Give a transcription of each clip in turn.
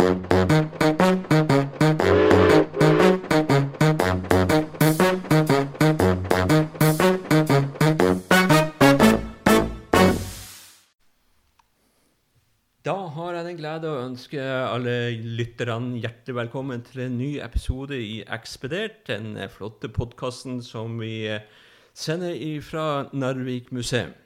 Da har jeg den glede å ønske alle lytterne hjertelig velkommen til en ny episode i Ekspedert, den flotte podkasten som vi sender fra Narvik museum.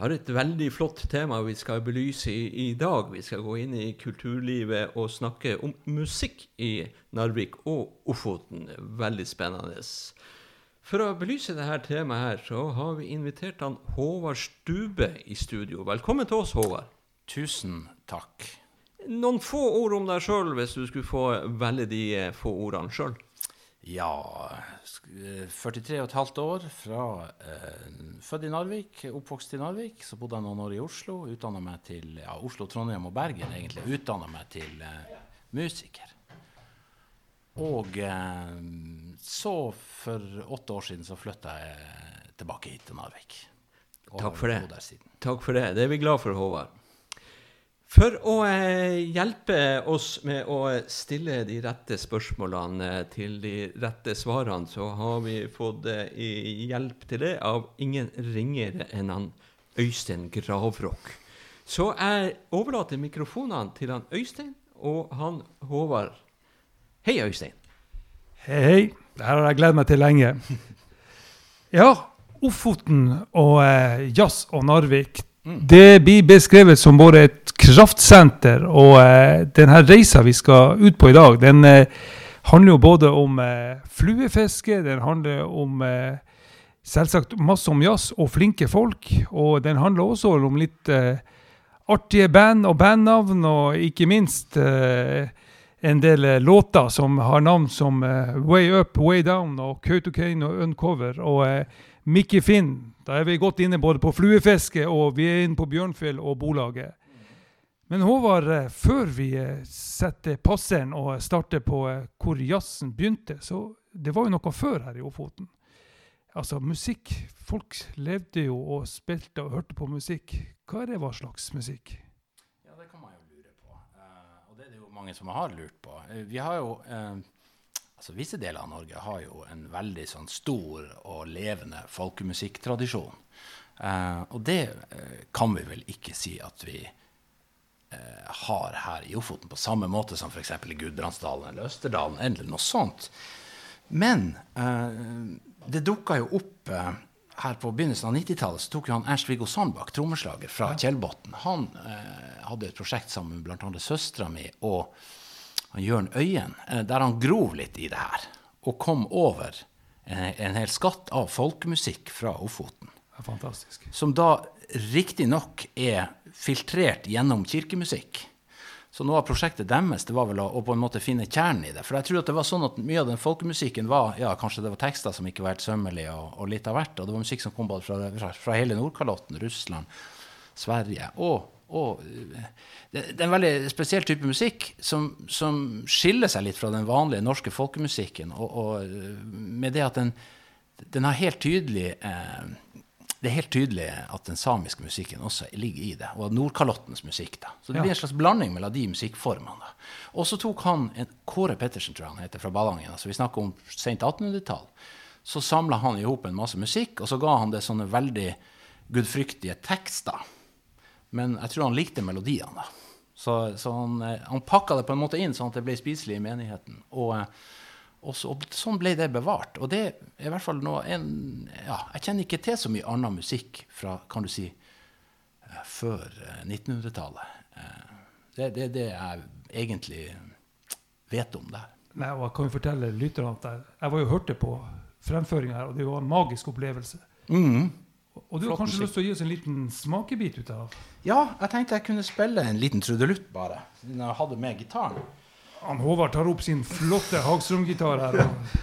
Har et veldig flott tema vi skal belyse i, i dag. Vi skal gå inn i kulturlivet og snakke om musikk i Narvik og Ofoten. Veldig spennende. For å belyse dette temaet her, så har vi invitert han Håvard Stube i studio. Velkommen til oss, Håvard. Tusen takk. Noen få ord om deg sjøl, hvis du skulle få velge de få ordene sjøl. Ja 43 og et år, fra eh, født i Narvik, oppvokst i Narvik. Så bodde jeg noen år i Oslo. Utdanna meg til ja, Oslo, Trondheim og Bergen, egentlig. Utdanna meg til eh, musiker. Og eh, så, for åtte år siden, så flytta jeg tilbake hit til Narvik. Takk for det. Takk for det. Det er vi glad for, Håvard. For å eh, hjelpe oss med å stille de rette spørsmålene til de rette svarene, så har vi fått eh, hjelp til det av ingen ringere enn han Øystein Gravrock. Så jeg overlater mikrofonene til han Øystein og han Håvard. Hei, Øystein. Hei, hei. Det har jeg gledet meg til lenge. Ja, Ofoten og eh, jazz og Narvik, det blir beskrevet som både et kraftsenter, og eh, denne reisa vi skal ut på i dag, den eh, handler jo både om eh, fluefiske, den handler om eh, selvsagt masse om jazz og flinke folk, og den handler også om litt eh, artige band og bandnavn, og ikke minst en del låter som har navn som eh, Way Up, Way Down og Kautokeino og Uncover. Og eh, Mickey Finn, da er vi godt inne både på fluefiske og vi er inne på Bjørnfjell og Bolaget. Men Håvard, eh, før vi eh, setter passeren og starter på eh, hvor jazzen begynte, så det var jo noe før her i Ofoten. Altså musikk. Folk levde jo og spilte og hørte på musikk. Hva er det hva slags musikk? Ja, det kan man jo lure på. Uh, og det er det jo mange som har lurt på. Uh, vi har jo uh, Altså, visse deler av Norge har jo en veldig sånn stor og levende folkemusikktradisjon. Og det kan vi vel ikke si at vi har her i Ofoten på samme måte som f.eks. i Gudbrandsdalen eller Østerdalen eller noe sånt. Men eh, det dukka jo opp eh, her på begynnelsen av 90-tallet, så tok jo han Ernst-Viggo Sandbakk, trommeslager fra Kjellbotn, han eh, hadde et prosjekt sammen med bl.a. søstera mi og han Jørn Øyen, eh, der han grov litt i det her, og kom over en, en hel skatt av folkemusikk fra Ofoten fantastisk. som da riktignok er filtrert gjennom kirkemusikk. Så noe av prosjektet deres det var vel å, å på en måte finne kjernen i det. For jeg tror at det var sånn at mye av den folkemusikken var ja, kanskje det var tekster som ikke var helt sømmelige, og, og litt av hvert. Og det var musikk som kom både fra, fra, hele Nordkalotten, Russland, Sverige. Og, og eh, det er en veldig spesiell type musikk som, som skiller seg litt fra den vanlige norske folkemusikken. Og, og eh, med det at den, den har helt tydelig eh, det er helt tydelig at den samiske musikken også ligger i det, og Nordkalottens musikk. da. Så det Ja. blir en slags blanding mellom de musikkformene. da. Og så tok han en Kåre Pettersen, tror jeg han heter, fra Ballangen, altså vi snakker om sent 1800-tall. Så samla han i hop en masse musikk, og så ga han det sånne veldig gudfryktige tekster. Men jeg tror han likte melodiene. da. Så, så han, eh, han pakka det på en måte inn sånn at det ble spiselig i menigheten. Og, eh, og, så, og sånn ble det bevart. Og det er i hvert fall noe en, ja, Jeg kjenner ikke til så mye annen musikk fra kan du si, eh, før eh, 1900-tallet. Eh, Det er det, det jeg egentlig vet om det. Nei, og jeg kan jo fortelle lytterne at jeg, jeg var jo hørte på fremføringa her, og det var en magisk opplevelse. Mm. Og du har Flott kanskje musikk. lyst til å gi oss en liten smakebit ut av Ja, jeg tenkte jeg kunne spille en liten trudelutt, bare. Siden jeg hadde med gitaren. Han Håvard tar opp sin flotte Hagstrøm-gitar her, og,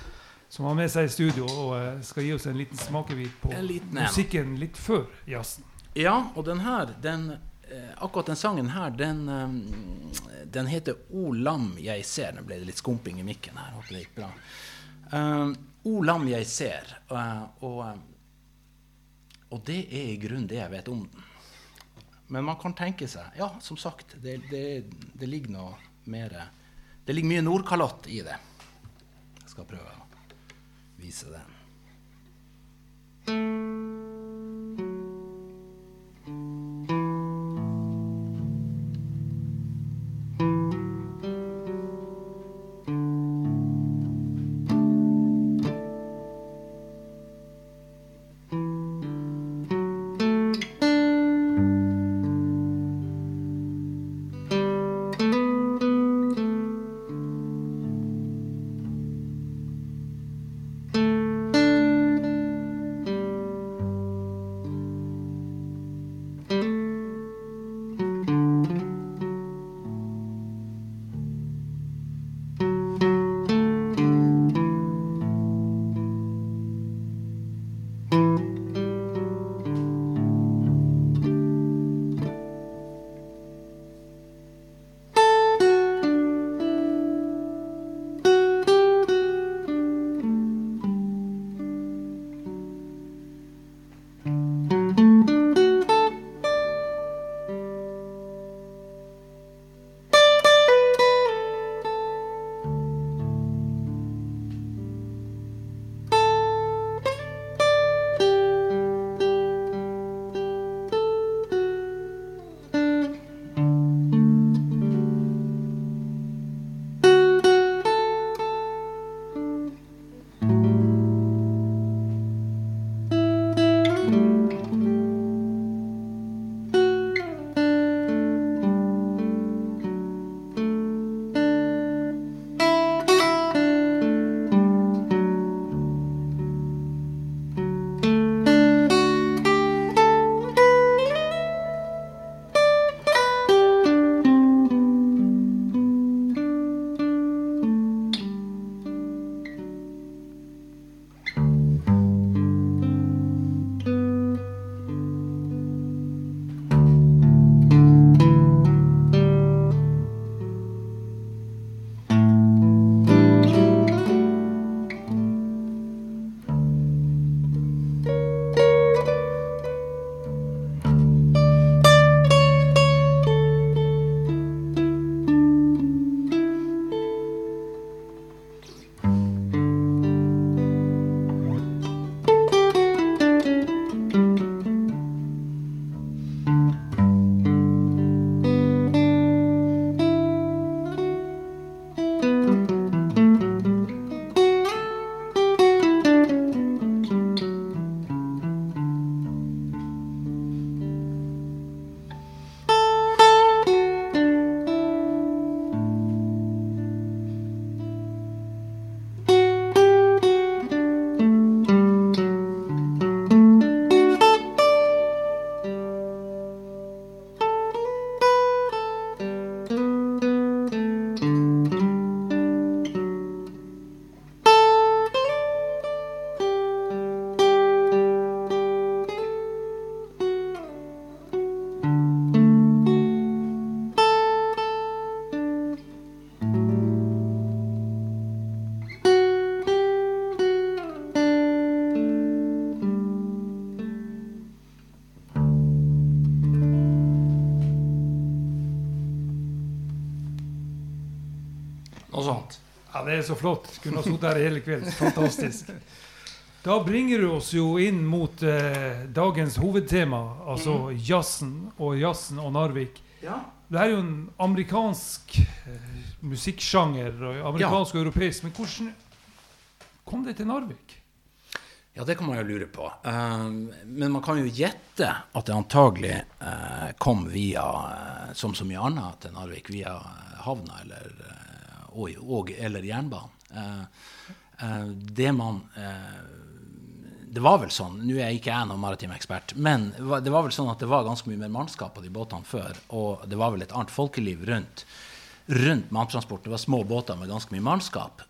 som har med seg i studio, og eh, skal gi oss en liten smakebit på liten musikken litt før jazzen. Ja, og den her, den, eh, akkurat den sangen her, den, eh, den heter O lam jeg ser. Nå ble det litt skumping i mikken her. Håper det gikk bra. Uh, o lam jeg ser. eh, og, og det er i grunnen det jeg vet om den. Men man kan tenke seg Ja, som sagt, det, det, det ligger noe mer Det ligger mye Nordkalott i det. Jeg skal prøve å vise det. Så flott. Kunne ha sittet her hele kvelden. Fantastisk. Da bringer du oss jo inn mot eh, dagens hovedtema, altså jazzen og jazzen og Narvik. Ja. Det er jo en amerikansk eh, musikksjanger, amerikansk amerikansk og europeisk, men hvordan kom det til Narvik? Ja, det kan man jo lure på. Um, men man kan jo gjette at det antagelig eh, kom via, eh, som så mye annet til Narvik, via eh, havna eller, eh, og, og, eller jernbanen. Eh, eh, det man eh, Det var vel sånn, nå er ikke jeg noen maritim ekspert, men det var- vel sånn at det var ganske mye mer mannskap på de båtene før, og det var vel et annet folkeliv rundt rundt malmtransport. Det var små båter med ganske mye mannskap.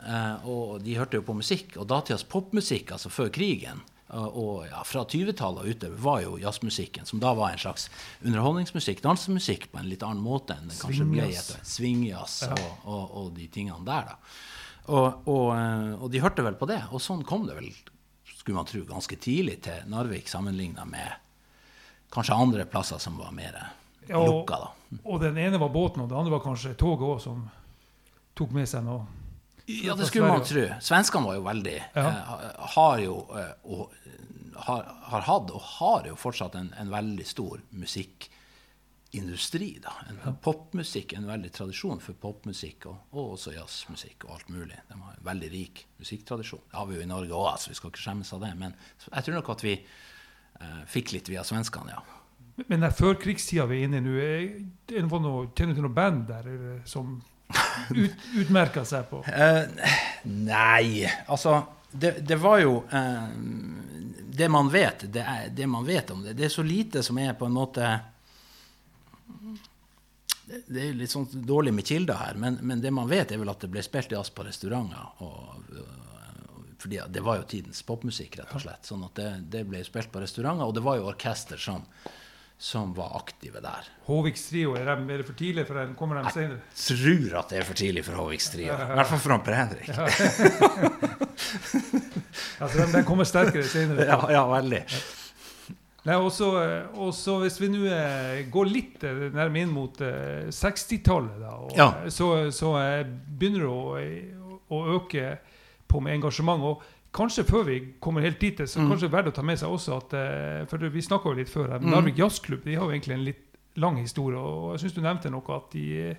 Og de hørte jo på musikk. Og datidas popmusikk, altså før krigen, og, og ja, fra 20-tallet og utover, var jo jazzmusikken, som da var en slags underholdningsmusikk, dansemusikk på en litt annen måte enn det kanskje ble etter swingjazz og, og, og de tingene der, da. Og, og, eh, og de hørte vel på det. Og sånn kom det vel, skulle man tro, ganske tidlig til Narvik sammenligna med kanskje andre plasser som var mer Ja, lukka, da. og den ene var båten, og den andre var kanskje toget òg, som tok med seg noe. Ja, det skulle man tro. Svenskene var jo veldig Ja. eh, Har jo eh, og har, har hatt og har jo fortsatt en, en veldig stor musikkindustri. da. En Popmusikk, en veldig tradisjon for popmusikk, og, og også jazzmusikk og alt mulig. De har en veldig rik musikktradisjon. Det har vi jo i Norge òg, så vi skal ikke skjemmes av det. Men jeg tror nok at vi eh, fikk litt via svenskene, ja. Men den førkrigstida vi er inne i nå, er er det noe, du til noe band der som ut, utmerka seg på? Uh, nei, altså det, det var jo uh, Det man vet, det, er, det man vet om det, det er så lite som er på en måte det, er litt sånn dårlig med kilder her, men, men det man vet, er vel at det ble spilt jazz på restauranter. Og, fordi det var jo tidens popmusikk, rett og slett. Sånn at det, det ble spilt på restauranter, og det var jo orkester som, som var aktive der. Håvikstrio, er, de, er det for tidlig for dem? Kommer de senere? Jeg Tror at det er for tidlig for Håvikstrio. I hvert fall for Per Henrik. Altså, de, de kommer sterkere senere. Ja, ja, veldig. Nei, også, og så hvis vi nå eh, går litt eh, nærmere inn mot eh, 60-tallet, Ja. eh, så, så eh, begynner det å, å øke på med engasjement. Og kanskje før vi kommer helt dit, så Mm. kanskje verdt å ta med seg også at eh, For vi snakka jo litt før her, Mm. Narvik Jazzklubb de har jo egentlig en litt lang historie. Og jeg syns du nevnte noe at de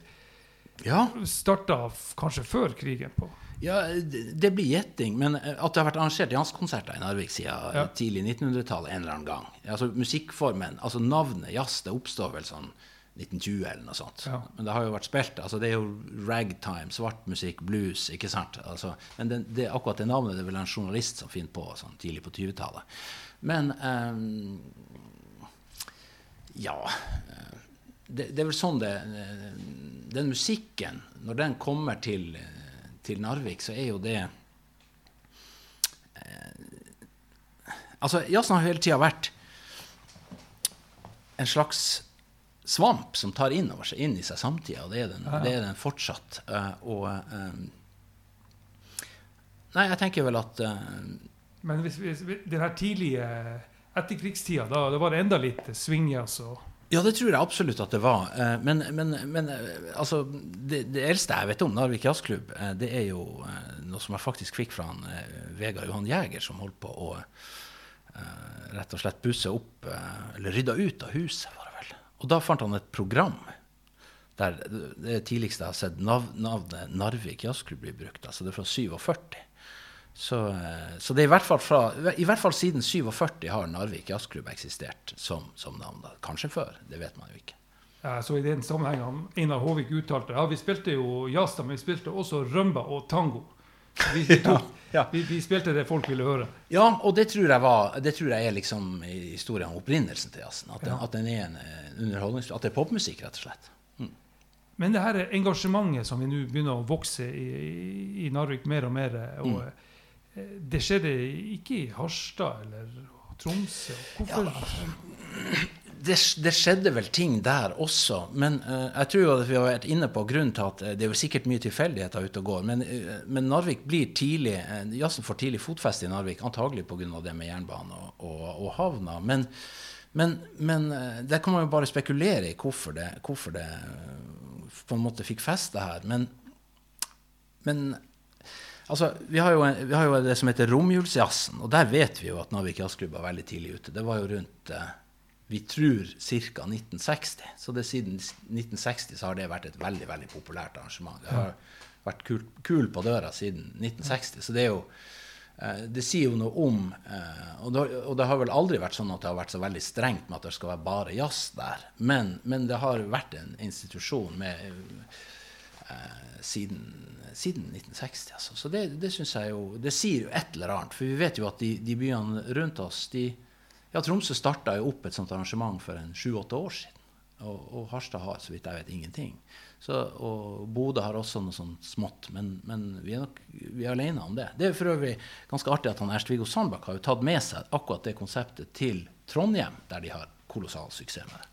Ja, starta kanskje før krigen. på. ja det, det blir gjetting, men eh, at det har vært arrangert jazzkonserter i Narvik siden Ja. tidlig 1900-tallet en eller annen gang. Altså Musikkformen, altså navnet jazz, det oppstår vel sånn 1920 eller noe sånt. Ja. Men det har jo vært spilt. altså Det er jo ragtime, svart musikk, blues, ikke sant? Altså, men det, det, akkurat det navnet det er vel en journalist som finner på sånn tidlig på 20-tallet. Men um, Ja. eh, Det, det er vel sånn det eh, Den musikken, når den kommer til, til Narvik, så er jo det eh, Altså, jazzen har hele tida vært en slags svamp som tar inn over seg, inn i seg samtida, og det er den, Ja, ja. det er den fortsatt. Eh, og eh, Nei, jeg tenker vel at eh, Men hvis, hvis, den her tidlige etterkrigstida, da, da var det enda litt swingjazz og Ja, det tror jeg absolutt at det var. Men, men, men altså, det, det eldste jeg vet om Narvik Jazzklubb, det er jo noe som jeg faktisk fikk fra han, Vegard Johan Jæger, som holdt på å rett og slett busse opp, eller rydda ut av huset, var det vel. Og da fant han et program der det tidligste jeg har sett navnet Narvik Jazzklubb bli brukt. Altså det er fra 47. Så, eh, så det er i hvert fall fra I hvert fall siden 47 har Narvik Jazzklubb eksistert som, som navn. Kanskje før, det vet man jo ikke. Ja, så I den sammenhengen Einar Håvik uttalte ja, vi spilte jo jazz, men vi spilte også rumba og tango. Vi, tok, Ja, ja. vi, vi spilte det folk ville høre. Ja, og det tror jeg, var, det tror jeg er liksom historien om opprinnelsen til jazzen. At, Ja. at den er en eh, underholdnings... At det er popmusikk, rett og slett. Men det her engasjementet som vi nå begynner å vokse i, i, Narvik mer og mer og, Mm. eh, Det skjedde ikke i Harstad eller Tromsø. Hvorfor? Det, det skjedde vel ting der også, men uh, jeg tror jo at vi har vært inne på grunnen til at eh, det er jo sikkert mye tilfeldigheter ute og går, men, uh, men Narvik blir tidlig uh, Jazzen får tidlig fotfeste i Narvik, antagelig pga. det med jernbane og, og, og havna. Men, men, men der kan man jo bare spekulere i hvorfor det, hvorfor det på en måte fikk feste her. Men, men Altså, vi har, jo, vi har jo det som heter romjulsjazzen, og der vet vi jo at Narvik Jazzklubb var veldig tidlig ute. Det var jo rundt vi tror ca. 1960. Så det siden 1960 så har det vært et veldig veldig populært arrangement. Det har vært kul, kul på døra siden 1960. Så det er jo eh, Det sier jo noe om eh, og, det, og det har vel aldri vært sånn at det har vært så veldig strengt med at det skal være bare jazz der. Men, men det har vært en institusjon med eh, siden, siden 1960. Altså. Så det, det synes jeg jo Det sier jo et eller annet. For vi vet jo at de, de byene rundt oss de, Ja, Tromsø starta jo opp et sånt arrangement for en sju-åtte år siden. Og, og Harstad har, så vidt jeg vet, ingenting. Så, og Bodø har også noe sånt smått, men, men vi er nok vi er alene om det. Det er for øvrig ganske artig at han Ernst-Viggo Sandbakk har jo tatt med seg akkurat det konseptet til Trondheim, der de har kolossal suksess med det.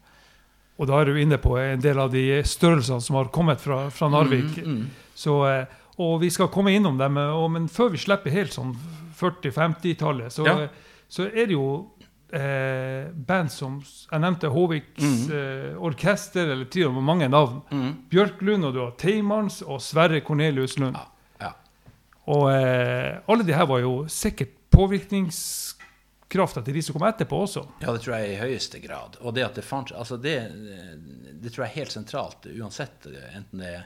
Og da er du inne på en del av de størrelsene som har kommet fra, fra Narvik. Mm, mm. Så, eh, og vi skal komme innom dem, eh, og, men før vi slipper helt sånn 40-50-tallet, så, Ja. så er det jo eh, band som Jeg nevnte Håviks Mhm. eh, orkester, eller trio med mange navn. Bjørklund, og du har Teimans og Sverre Cornelius Lund. Ja, ja. Og eh, alle de her var jo sikkert påvirkningskrafta til de som kom etterpå også. Ja, det tror jeg i høyeste grad. Og det at det fant altså det, det tror jeg er helt sentralt, uansett enten det er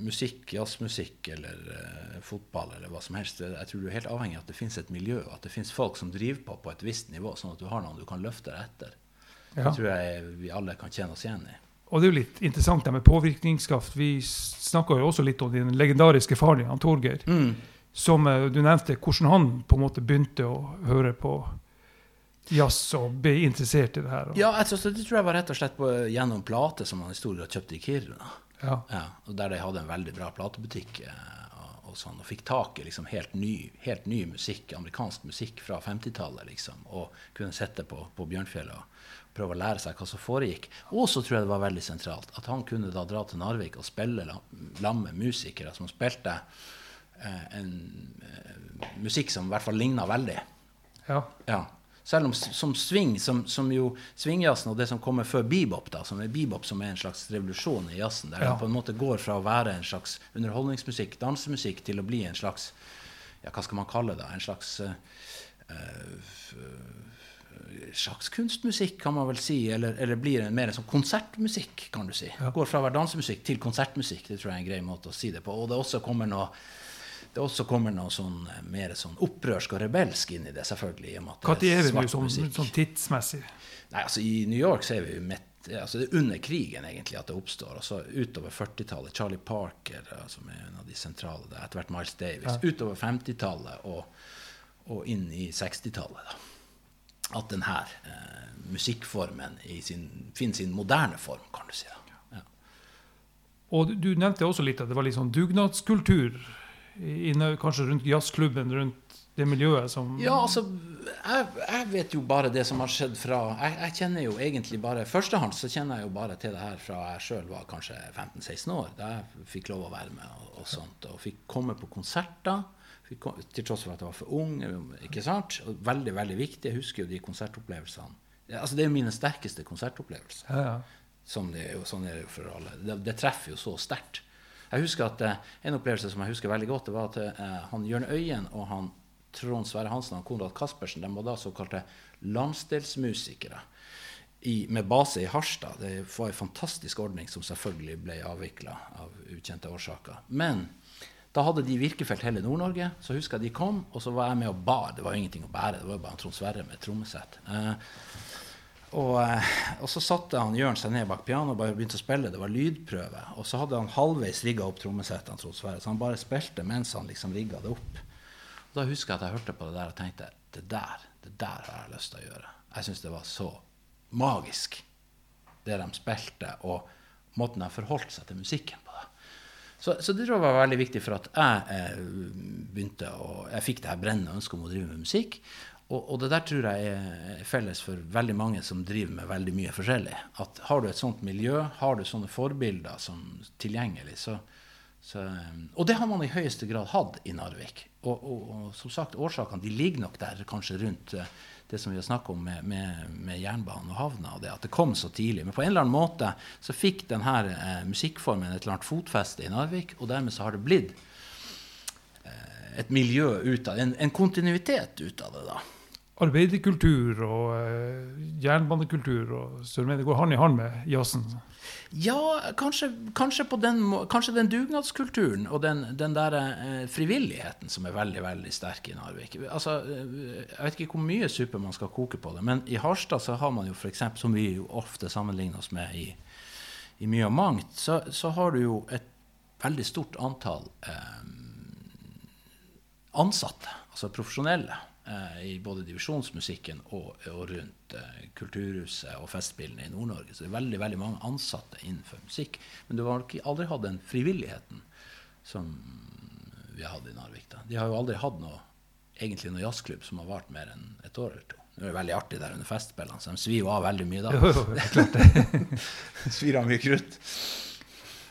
musikk, jazzmusikk eller uh, fotball eller hva som helst. Jeg tror du er helt avhengig av at det finnes et miljø, at det finnes folk som driver på på et visst nivå, sånn at du har noen du kan løfte deg etter. Ja. Det tror jeg vi alle kan kjenne oss igjen i. Og det er jo litt interessant det med påvirkningskraft. Vi snakka jo også litt om din legendariske faren din, Torgeir. Som eh, du nevnte, hvordan han på en måte begynte å høre på jazz og ble interessert i det her. Og, Ja, altså, så det tror jeg var rett og slett på, gjennom plate som han i stor grad kjøpte i Kiruna. Ja. Ja, og der de hadde en veldig bra platebutikk eh, og, sånn, og fikk tak i liksom helt ny, helt ny musikk, amerikansk musikk fra 50-tallet, liksom, og kunne sitte på, på Bjørnfjell og prøve å lære seg hva som foregikk. Og så tror jeg det var veldig sentralt at han kunne da dra til Narvik og spille lamme med musikere som spilte eh, en eh, musikk som i hvert fall ligna veldig. ja. Ja. Selv om som swing, som, som jo swingjazzen og det som kommer før bebop, da, som er bebop som er en slags revolusjon i jazzen, der Ja. den på en måte går fra å være en slags underholdningsmusikk, dansemusikk, til å bli en slags ja, hva skal man kalle det? En slags uh, slags kunstmusikk, kan man vel si. Eller, eller blir en mer en sånn konsertmusikk, kan du si. Ja. Går fra å være dansemusikk til konsertmusikk. Det tror jeg er en grei måte å si det på. Og det også kommer noe det også kommer noe sånn eh, mer sånn opprørsk og rebelsk inn i det, selvfølgelig. Når er vi nå sånn, sånn tidsmessig? Nei, altså I New York så er vi midt altså Det er under krigen egentlig at det oppstår. og så Utover 40-tallet. Charlie Parker, eh, som er en av de sentrale der. Etter hvert Miles Davis. Ja. Utover 50-tallet og, og inn i 60-tallet. At denne eh, musikkformen i sin, finner sin moderne form, kan du si. da. Ja. Og du- du nevnte også litt at det var litt sånn dugnadskultur inne, kanskje rundt jazzklubben, rundt det miljøet som Ja, altså, jeg, jeg vet jo bare det som har skjedd fra Jeg, jeg kjenner jo egentlig bare Førstehånds så kjenner jeg jo bare til det her fra jeg sjøl var kanskje 15-16 år. Da jeg fikk lov å være med og, og sånt. Og fikk komme på konserter. Kom- til tross for at jeg var for ung. ikke sant? Og veldig, veldig viktig. Jeg husker jo de konsertopplevelsene. Altså, det er jo mine sterkeste konsertopplevelser. Ja, ja. Som det er jo, sånn er det jo for alle. Det, det treffer jo så sterkt. Jeg husker at eh, En opplevelse som jeg husker veldig godt, det var at eh, han Jørn Øyen og han Trond Sverre Hansen og Konrad Kaspersen de var da såkalte landsdelsmusikere i, med base i Harstad. Det var en fantastisk ordning som selvfølgelig ble avvikla av ukjente årsaker. Men da hadde de virkefelt hele Nord-Norge. Så husker jeg de kom, og så var jeg med og bar. Det var jo ingenting å bære, det var bare Trond Sverre med trommesett. Eh, og, eh, og så satte han Jørn seg ned bak pianoet og bare begynte å spille. Det var lydprøve. Og så hadde han halvveis rigga opp trommesettet, så han bare spilte mens han liksom rigga det opp. Og da husker jeg at jeg hørte på det der og tenkte det der, det der har jeg lyst til å gjøre. Jeg syns det var så magisk, det de spilte, og måten de forholdt seg til musikken på. det. Så, så det tror jeg var veldig viktig for at jeg eh, begynte å Jeg fikk det her brennende ønsket om å drive med musikk. Og, og det der tror jeg er felles for veldig mange som driver med veldig mye forskjellig. At har du et sånt miljø, har du sånne forbilder som tilgjengelig, så, så Og det har man i høyeste grad hatt i Narvik. Og, og, og som sagt, årsakene de ligger nok der kanskje rundt eh, det som vi har snakket om med, med, med jernbanen og havna, og det at det kom så tidlig. Men på en eller annen måte så fikk denne eh, musikkformen et eller annet fotfeste i Narvik, og dermed så har det blitt eh, et miljø ut av en, en kontinuitet ut av det, da. Arbeiderkultur og eh, jernbanekultur og Sør-Media går hånd i hånd med jazzen. Ja, kanskje, kanskje, den, kanskje den dugnadskulturen og den, den der eh, frivilligheten som er veldig veldig sterk i Narvik. Altså, eh, jeg vet ikke hvor mye suppe man skal koke på det, men i Harstad så har man jo f.eks., som vi jo ofte sammenligner oss med i, i mye og mangt, så, så har du jo et veldig stort antall eh, ansatte, altså profesjonelle, i både divisjonsmusikken og, og rundt eh, Kulturhuset og Festspillene i Nord-Norge. Så det er veldig veldig mange ansatte innenfor musikk. Men du har aldri hatt den frivilligheten som vi har hatt i Narvik. Da. De har jo aldri hatt noe, egentlig noe jazzklubb som har vart mer enn et år eller to. Det er veldig artig der under festspillene, så de svir jo av veldig mye da. Jo, jo, klart det. svir av mye krutt.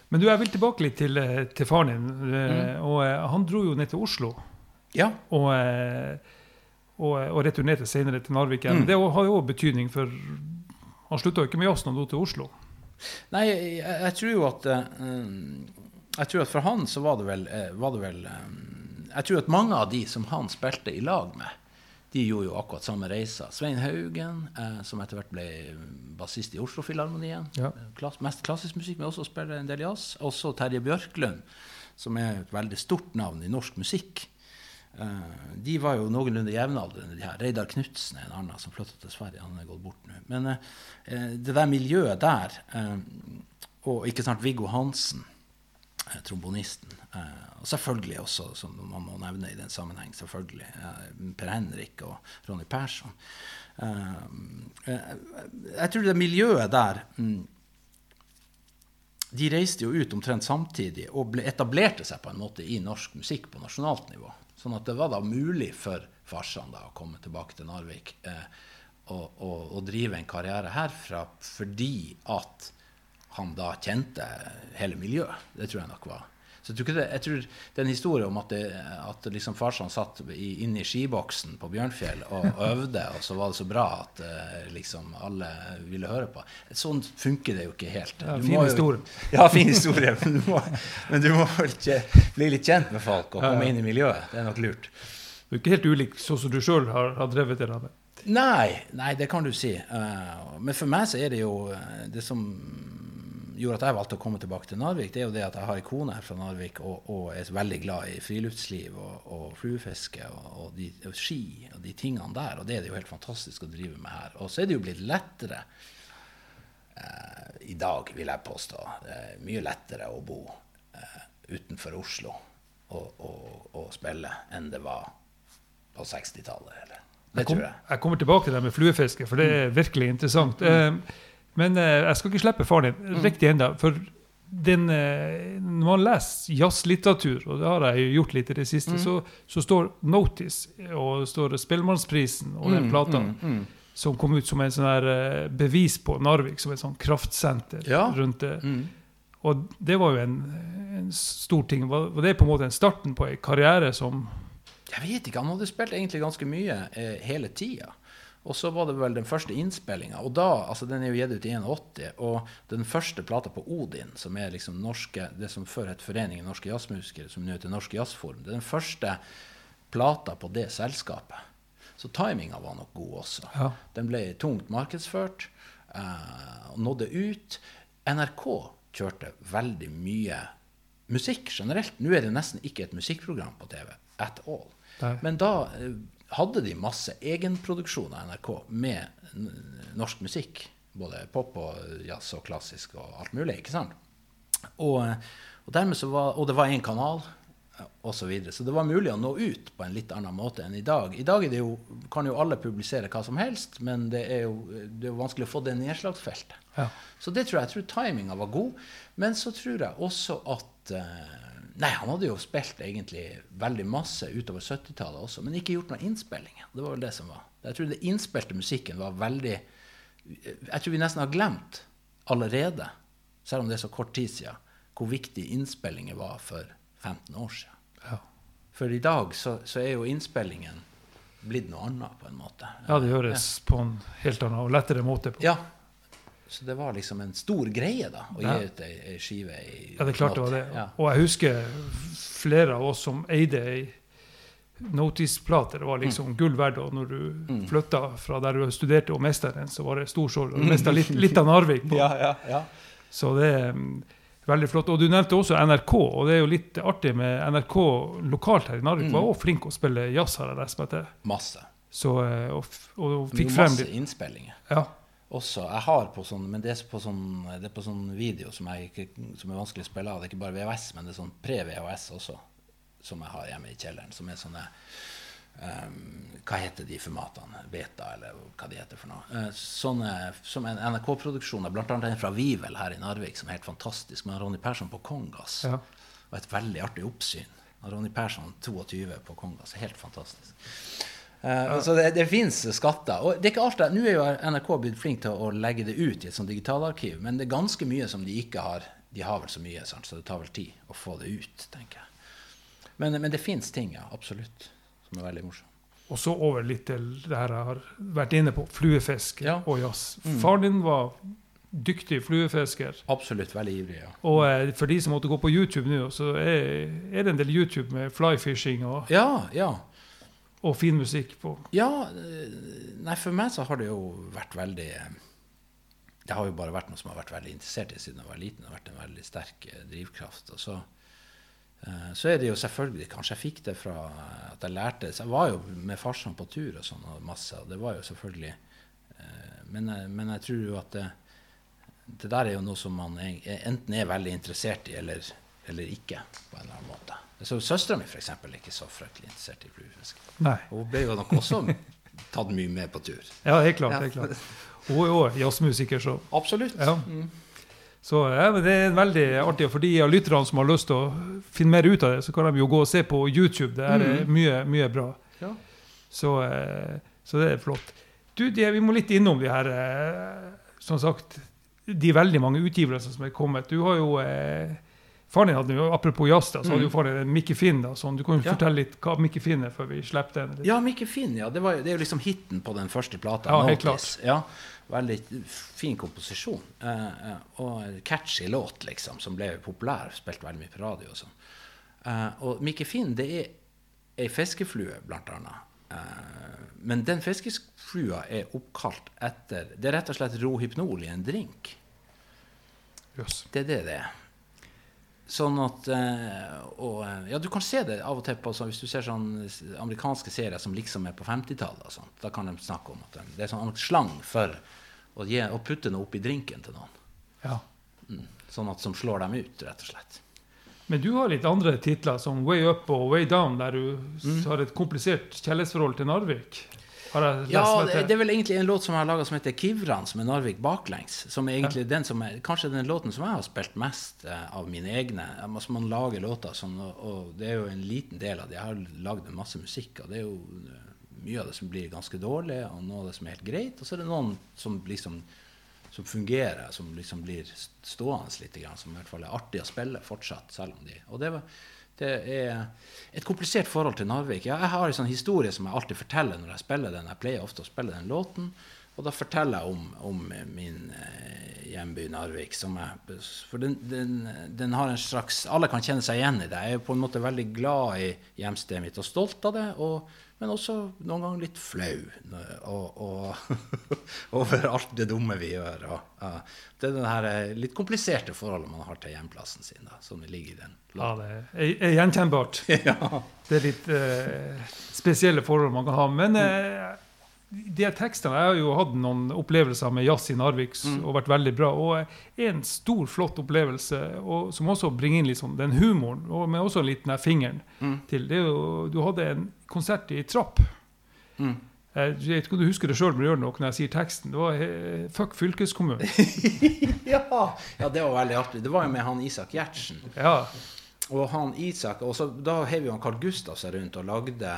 Men du, jeg vil tilbake litt til, eh, til faren din. Mm. Og eh, han dro jo ned til Oslo. Ja. Og, eh, og, og returnerte senere til Narvik igjen. Mm. Det har jo også betydning, for han slutta jo ikke med jazz når han dro til Oslo. Nei, jeg, jeg tror jo at eh, Jeg tror at for han så var det vel, eh, var det vel eh, Jeg tror at mange av de som han spilte i lag med, de gjorde jo akkurat samme reisa. Svein Haugen, eh, som etter hvert ble bassist i Oslo-filharmonien. Ja. Klass, mest klassisk musikk, men også spiller en del jazz. Også Terje Bjørklund, som er et veldig stort navn i norsk musikk. Eh, de var jo noenlunde jevnaldrende, de her. Reidar Knutsen er en annen som flytta til Sverige. Han er gått bort nå. Men eh, eh, det der miljøet der, eh, og ikke sant, Viggo Hansen, eh, trombonisten, eh, og selvfølgelig også, som man må nevne i den sammenheng, selvfølgelig, Per Henrik og Ronny Persson. Jeg tror det miljøet der mm, de reiste jo ut omtrent samtidig og ble, etablerte seg på en måte i norsk musikk på nasjonalt nivå. Sånn at det var da mulig for farsan da å komme tilbake til Narvik eh, og, og, og drive en karriere herfra fordi at han da kjente hele miljøet. Det tror jeg nok var. Så jeg tror, det, jeg tror det er en historie om at, det, at liksom farsan satt i, inne i skiboksen på Bjørnfjell og øvde, og så var det så bra at eh, liksom alle ville høre på. Sånn funker det jo ikke helt. Ja, fin historie. Ja, fin historie. Men du må, men du må bli litt kjent med folk og komme inn i miljøet. Det er nok lurt. Du er ikke helt ulik sånn som du sjøl har, har drevet det med. Nei, nei, det kan du si. Eh, men for meg så er det jo eh, Det som gjorde at jeg valgte å komme tilbake til Narvik, det er jo det at jeg har ei kone her fra Narvik og, og er veldig glad i friluftsliv og, og fluefiske og, og, de, og ski og de tingene der. Og det er det jo helt fantastisk å drive med her. Og så er det jo blitt lettere eh, i dag, vil jeg påstå. Mye lettere å bo eh, utenfor Oslo og, spille enn det var på 60-tallet. Det Jeg, kom, tror jeg. jeg kommer tilbake til det med fluefiske, for det er virkelig interessant. Mm. Men eh, jeg skal ikke slippe faren din riktig ennå. For den, eh, når man leser jazzlitteratur, og det har jeg jo gjort litt i det siste, Mm. så, så står Notice og står Spellemannsprisen og den Mm, plata mm, mm. som kom ut som en sånn her eh, bevis på Narvik som et sånn kraftsenter Ja. rundt det. Mm. Og det var jo en, en stor ting. Var, var det på en måte en starten på en karriere som Jeg vet ikke, han hadde spilt egentlig ganske mye eh, hele tida. Og så var det vel den første innspillinga. Og da, altså den er jo gitt ut i 81. Og den første plata på Odin, som er liksom norske, det som før het Foreningen norske jazzmusikere, som nå heter Norske Jazzforum, det er den første plata på det selskapet. Så timinga var nok god også. Ja. Den ble tungt markedsført eh, og nådde ut. NRK kjørte veldig mye musikk generelt. Nå er det nesten ikke et musikkprogram på TV at all. Nei. Men da eh, hadde de masse egenproduksjon av NRK med norsk musikk. Både pop og jazz og klassisk og alt mulig. ikke sant? Og, og, så var, og det var én kanal osv. Så, videre. så det var mulig å nå ut på en litt annen måte enn i dag. I dag det jo, kan jo alle publisere hva som helst, men det er jo, det er jo vanskelig å få det nedslagsfeltet. Ja. Så det tror jeg. Jeg tror timinga var god. Men så tror jeg også at eh, Nei, han hadde jo spilt egentlig veldig masse utover 70-tallet også, men ikke gjort noen innspillinger. Det var vel det som var. Jeg tror den innspilte musikken var veldig Jeg tror vi nesten har glemt allerede, selv om det er så kort tid siden, hvor viktig innspillinger var for 15 år siden. Ja. For i dag så, så er jo innspillingen blitt noe annet, på en måte. Ja, det gjøres på en helt annen og lettere måte. På. Ja. Så det var liksom en stor greie, da, å Ja. gi ut ei, ei skive i Ja, det er klart det var det. Ja. Og jeg husker flere av oss som eide ei Notice-plate. Det var Mm. liksom gull verdt. Og når du flytta fra der du studerte og mista den, så var det stor sorg. Og du mista litt, litt av Narvik. På. Ja, ja, ja. Så det er mm, veldig flott. Og du nevnte også NRK, og det er jo litt artig med NRK lokalt her i Narvik. Mm. Var også flink å spille jazz, har jeg lest meg til. Masse. Så, eh, og, og fikk er frem masse innspillinger. Ja. Også, jeg har på sånn, men det er på sånn, det er på sånn video som, ikke, som er vanskelig å spille av. Det er ikke bare VHS, men det er sånn pre-VHS også, som jeg har hjemme i kjelleren. Som er sånne um, Hva heter de formatene? Beta, eller hva de heter for noe. Eh, sånne, som en NRK-produksjon, blant annet en fra Vivel her i Narvik, som er helt fantastisk, med Ronny Persson på kongas. Ja. Og et veldig artig oppsyn. Ronny Persson 22 på kongas. Helt fantastisk. Eh, Så det, det fins skatter. Og det er ikke alt det. Nå er jo NRK blitt flink til å legge det ut i et sånt digitalarkiv, men det er ganske mye som de ikke har. De har vel så mye, sant? så det tar vel tid å få det ut, tenker jeg. Men, men det fins ting, ja. Absolutt. Som er veldig morsomt. Og så over litt til det her jeg har vært inne på, fluefiske Ja. og jazz. Mm. Faren din var dyktig fluefisker. Absolutt veldig ivrig, ja. Og eh, for de som måtte gå på YouTube nå, så er, er det en del YouTube med flyfishing og, Ja, ja. Og fin musikk på. Ja, eh, nei, for meg så har det jo vært veldig Det har jo bare vært noe som har vært veldig interessert i siden jeg var liten. Det har vært en veldig sterk eh, drivkraft. Og så, eh, så er det jo selvfølgelig Kanskje jeg fikk det fra at jeg lærte Så jeg var jo med farsan på tur og sånn og masse, og det var jo selvfølgelig men, men jeg tror jo at det, det der er jo noe som man enten er veldig interessert i, eller, eller ikke, på en eller annen måte. Så Søstera mi f.eks. er ikke så fryktelig interessert i fluefiske. Hun ble jo nok også tatt mye med på tur. Ja, helt klart. Ja. helt klart. Hun er jo jazzmusiker, så Absolutt. Ja. Så ja, men Det er veldig artig. For de av lytterne som har lyst til å finne mer ut av det, så kan de jo gå og se på YouTube. Det er mm. mye, mye bra. Ja. Så, eh, så det er flott. Du, de, Vi må litt innom de her eh, Som sagt, de veldig mange utgivelser som er kommet. Du har jo eh, Faren din hadde jo, Apropos jazz, da, så hadde jo Mhm. faren din Mikke Finn. da, sånn. Du kan jo Ja. fortelle litt hva Mikke Finn er, før vi slipper den. litt. Ja, Mikke Finn, ja. Det, var, det er jo liksom hiten på den første plata. Ja, helt klart. Ja, veldig fin komposisjon. Eh, eh, og catchy låt, liksom, som ble populær. Spilte veldig mye på radio og sånn. Eh, og Mikke Finn, det er ei fiskeflue, blant annet. Eh, men den fiskeflua er oppkalt etter Det er rett og slett rohypnol i en drink. Yes. Det er det det er. Sånn at eh, og, eh, Ja, du kan se det av og til på så hvis du ser sånn amerikanske serier som liksom er på 50-tallet. Da kan de snakke om at de, det er sånn slang for å, gi, å putte noe oppi drinken til noen. Ja. Mm. Sånn at som slår dem ut, rett og slett. Men du har litt andre titler, som Way Up og Way Down, der du Mm. har et komplisert kjærlighetsforhold til Narvik. Ja, det, det er vel egentlig en låt som jeg har laga som heter 'Kivran', som er Narvik baklengs. Som er egentlig den som er, kanskje den låten som jeg har spilt mest eh, av mine egne. Altså, man lager låter sånn, og, og det er jo en liten del av det. Jeg har lagd masse musikk, og det er jo eh, mye av det som blir ganske dårlig, og noe av det som er helt greit. Og så er det noen som liksom som fungerer, som liksom blir stående litt, som i hvert fall er artig å spille fortsatt. selv om de, Og det, var, det er et komplisert forhold til Narvik. Ja, jeg har en sånn historie som jeg alltid forteller når jeg spiller den. Jeg pleier ofte å spille den låten. Og da forteller jeg om, om min eh, hjemby Narvik. Som jeg, for den, den, den har en slags Alle kan kjenne seg igjen i det. Jeg er på en måte veldig glad i hjemstedet mitt og stolt av det. Og, men også noen ganger litt flau og, og, over alt det dumme vi gjør. Og, uh, det er det her eh, litt kompliserte forholdet man har til hjemplassen sin, da, som ligger i den. Ja, det er, gjenkjennbart. ja. Det er litt uh, spesielle forhold man kan ha. Men eh, de tekstene Jeg har jo hatt noen opplevelser med jazz i Narvik Mm. og vært veldig bra. Og en stor, flott opplevelse og, som også bringer inn sånn den humoren, og, men også litt den fingeren Mm. til. Det jo, du hadde en konsert i Trapp. Mm. Jeg vet ikke om du husker det sjøl når jeg sier teksten. Det var eh, Fuck fylkeskommunen. ja. ja, det var veldig artig. Det var jo med han Isak Gjertsen. Ja. Og han Isak, og så Da heiv jo han Carl Gustav seg rundt og lagde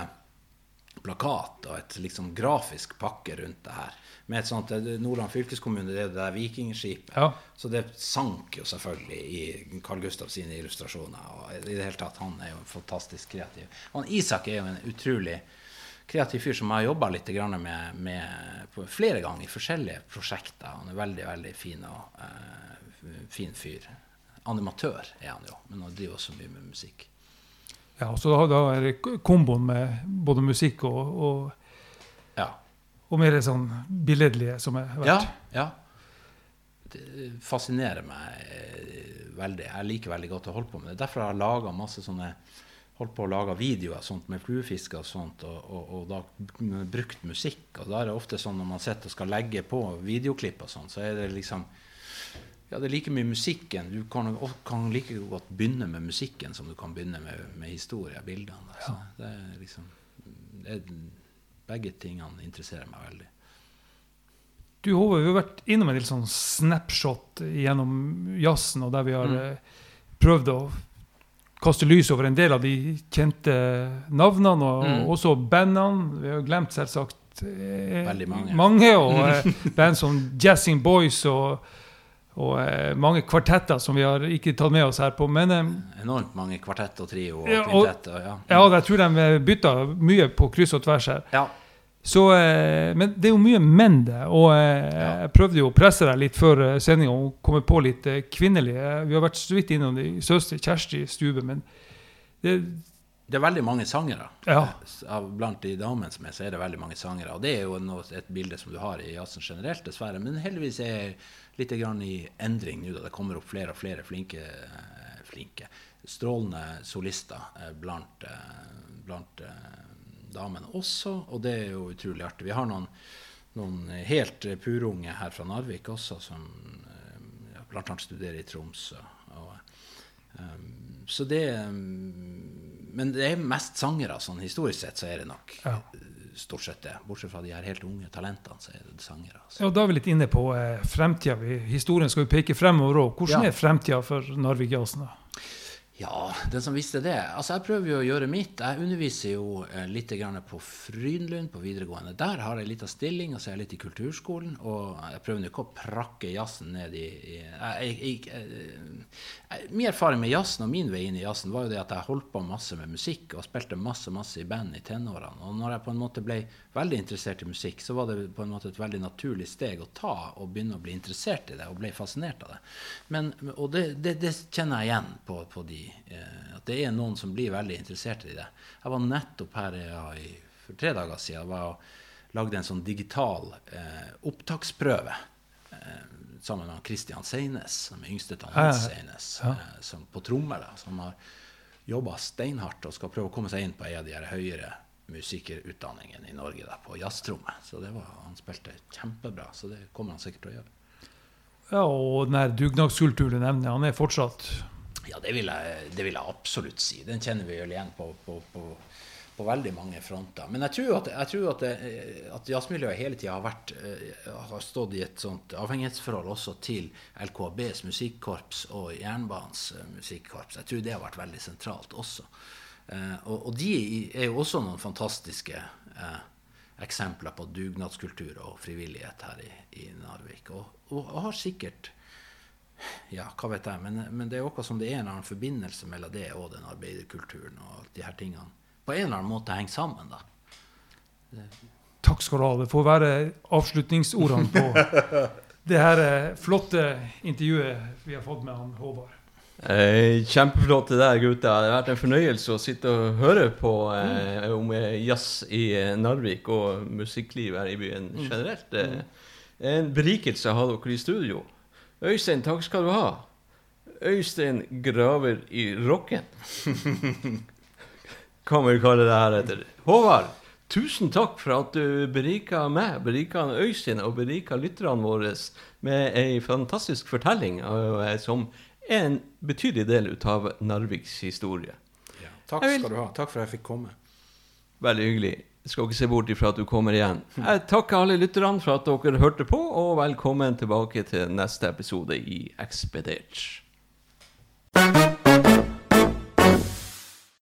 plakat og et liksom grafisk pakke rundt det her. Med et sånt, eh, Nordland fylkeskommune, det er det der vikingskipet. ja. Så det sank jo selvfølgelig i Carl Gustav sine illustrasjoner. Og i det hele tatt, han er jo fantastisk kreativ. Og han Isak er jo en utrolig kreativ fyr som jeg har jobba litt grann med, med på flere ganger i forskjellige prosjekter. Han er veldig, veldig fin og uh, fin fyr. Animatør er han jo, men han driver også mye med musikk. Ja så da, da er komboen med både musikk og, og, Ja. og mer sånn billedlige som er Ja. verdt. ja. Det fascinerer meg eh, veldig. Jeg liker veldig godt å holde på med det. Derfor har jeg laga masse sånne holdt på å lage videoer sånt, med fluefiske og sånt, og, og, og da brukt musikk. Og da er det ofte sånn når man sitter og skal legge på videoklipp og sånn, så er det liksom Ja, det er like mye musikken. Du kan, kan like godt begynne med musikken som du kan begynne med, med historie, bildene. Altså. Ja. det er liksom det er, Begge tingene interesserer meg veldig. Du Hove, vi har vært innom en del sånn snapshot gjennom jazzen, og der vi har Mm. eh, prøvd å kaste lys over en del av de kjente navnene, og Mm. også bandene. Vi har glemt selvsagt eh, mange. mange og eh, band som Jazzing Boys og Og eh, mange kvartetter som vi har ikke tatt med oss her på. Men eh, Enormt mange kvartett og trio og Ja, og- kvintett. og- Ja. ja, jeg tror de bytta mye på kryss og tvers her. ja. Så, eh, men det er jo mye menn, det. Og eh, Ja. jeg prøvde jo å presse deg litt før sendinga og komme på litt eh, kvinnelige. Vi har vært så vidt innom de Søster Kjersti Stube, men det, Det er veldig mange sangere. Ja. Blant de damene som er, så er det veldig mange sangere. Og det er jo noe, et bilde som du har i jazzen generelt, dessverre. Men heldigvis er litt grann i endring nå, da det kommer opp flere og flere flinke, eh, flinke strålende solister eh, blant, eh, blant damene også. Og det er jo utrolig artig. Vi har noen, noen helt purunge her fra Narvik også, som ja, annet studerer i Tromsø. Og, Um, så det um, Men det er mest sangere. sånn Historisk sett så er det nok Ja. uh, stort sett det. Bortsett fra de her helt unge talentene, så er det sangere. Altså. ja, da er vi litt inne på eh, fremtida. Historien skal jo peke fremover òg. Hvordan Ja. er fremtida for Narvik Jazzen? da? Ja, den som visste det. Altså, jeg prøver jo å gjøre mitt. Jeg underviser jo eh, litt på Frynlund på videregående. Der har jeg litt av stilling, og så er jeg litt i kulturskolen. Og jeg prøver ikke å prakke jazzen ned i, i jeg, jeg, jeg, jeg, Min erfaring med jazzen og min vei inn i jazzen var jo det at jeg holdt på masse med musikk og spilte masse masse i band i tenårene. Og når jeg på en måte ble veldig interessert i musikk, så var det på en måte et veldig naturlig steg å ta og begynne å bli interessert i det og ble fascinert av det. Men, og det, det, det kjenner jeg igjen på, på de eh, At det er noen som blir veldig interessert i det. Jeg var nettopp her ja, for tre dager siden var og lagde en sånn digital eh, opptaksprøve eh, sammen med Christian Seines, som er yngste av Hans ja. Seines, Ja. eh, som på trommer, da, som har jobba steinhardt og skal prøve å komme seg inn på en av de høyere musikerutdanningene i Norge da, på jazztromme. Så det var, han spilte kjempebra, så det kommer han sikkert til å gjøre. Ja, og den dugnadskulturen du nevner, han er fortsatt Ja, det vil, jeg, det vil jeg absolutt si. Den kjenner vi vel igjen på, på, på, på veldig mange fronter. Men jeg tror at, jeg tror at, det, at jazzmiljøet hele tida har, eh, har stått i et sånt avhengighetsforhold også til LKABs musikkorps og Jernbanens eh, musikkorps. Jeg tror det har vært veldig sentralt også. Eh, og, og de er jo også noen fantastiske eh, eksempler på dugnadskultur og frivillighet her i, i Narvik. Og, og, og har sikkert ja, hva vet jeg, men, men det er akkurat som det er en eller annen forbindelse mellom det og den arbeiderkulturen og alt de her tingene. På en eller annen måte henger sammen, da. Takk skal du ha. Det får være avslutningsordene på det her eh, flotte intervjuet vi har fått med han Håvard. Eh, kjempeflott det der, gutter. Det har vært en fornøyelse å sitte og høre på eh, om eh, jazz i eh, Narvik og musikkliv her i byen generelt. Eh, en berikelse å ha dere i studio. Øystein, takk skal du ha. Øystein graver i rocken. Kan vi kalle det her etter. Håvard, tusen takk for at du berika meg, berika Øystein og berika lytterne våre med ei fantastisk fortelling eh, som er en betydelig del av Narviks historie. Takk Jeg vil- skal du ha. Takk for at jeg fikk komme. Veldig hyggelig. Skal ikke se bort ifra at du kommer igjen. Jeg takker alle lytterne for at dere hørte på, og velkommen tilbake til neste episode i Expedert.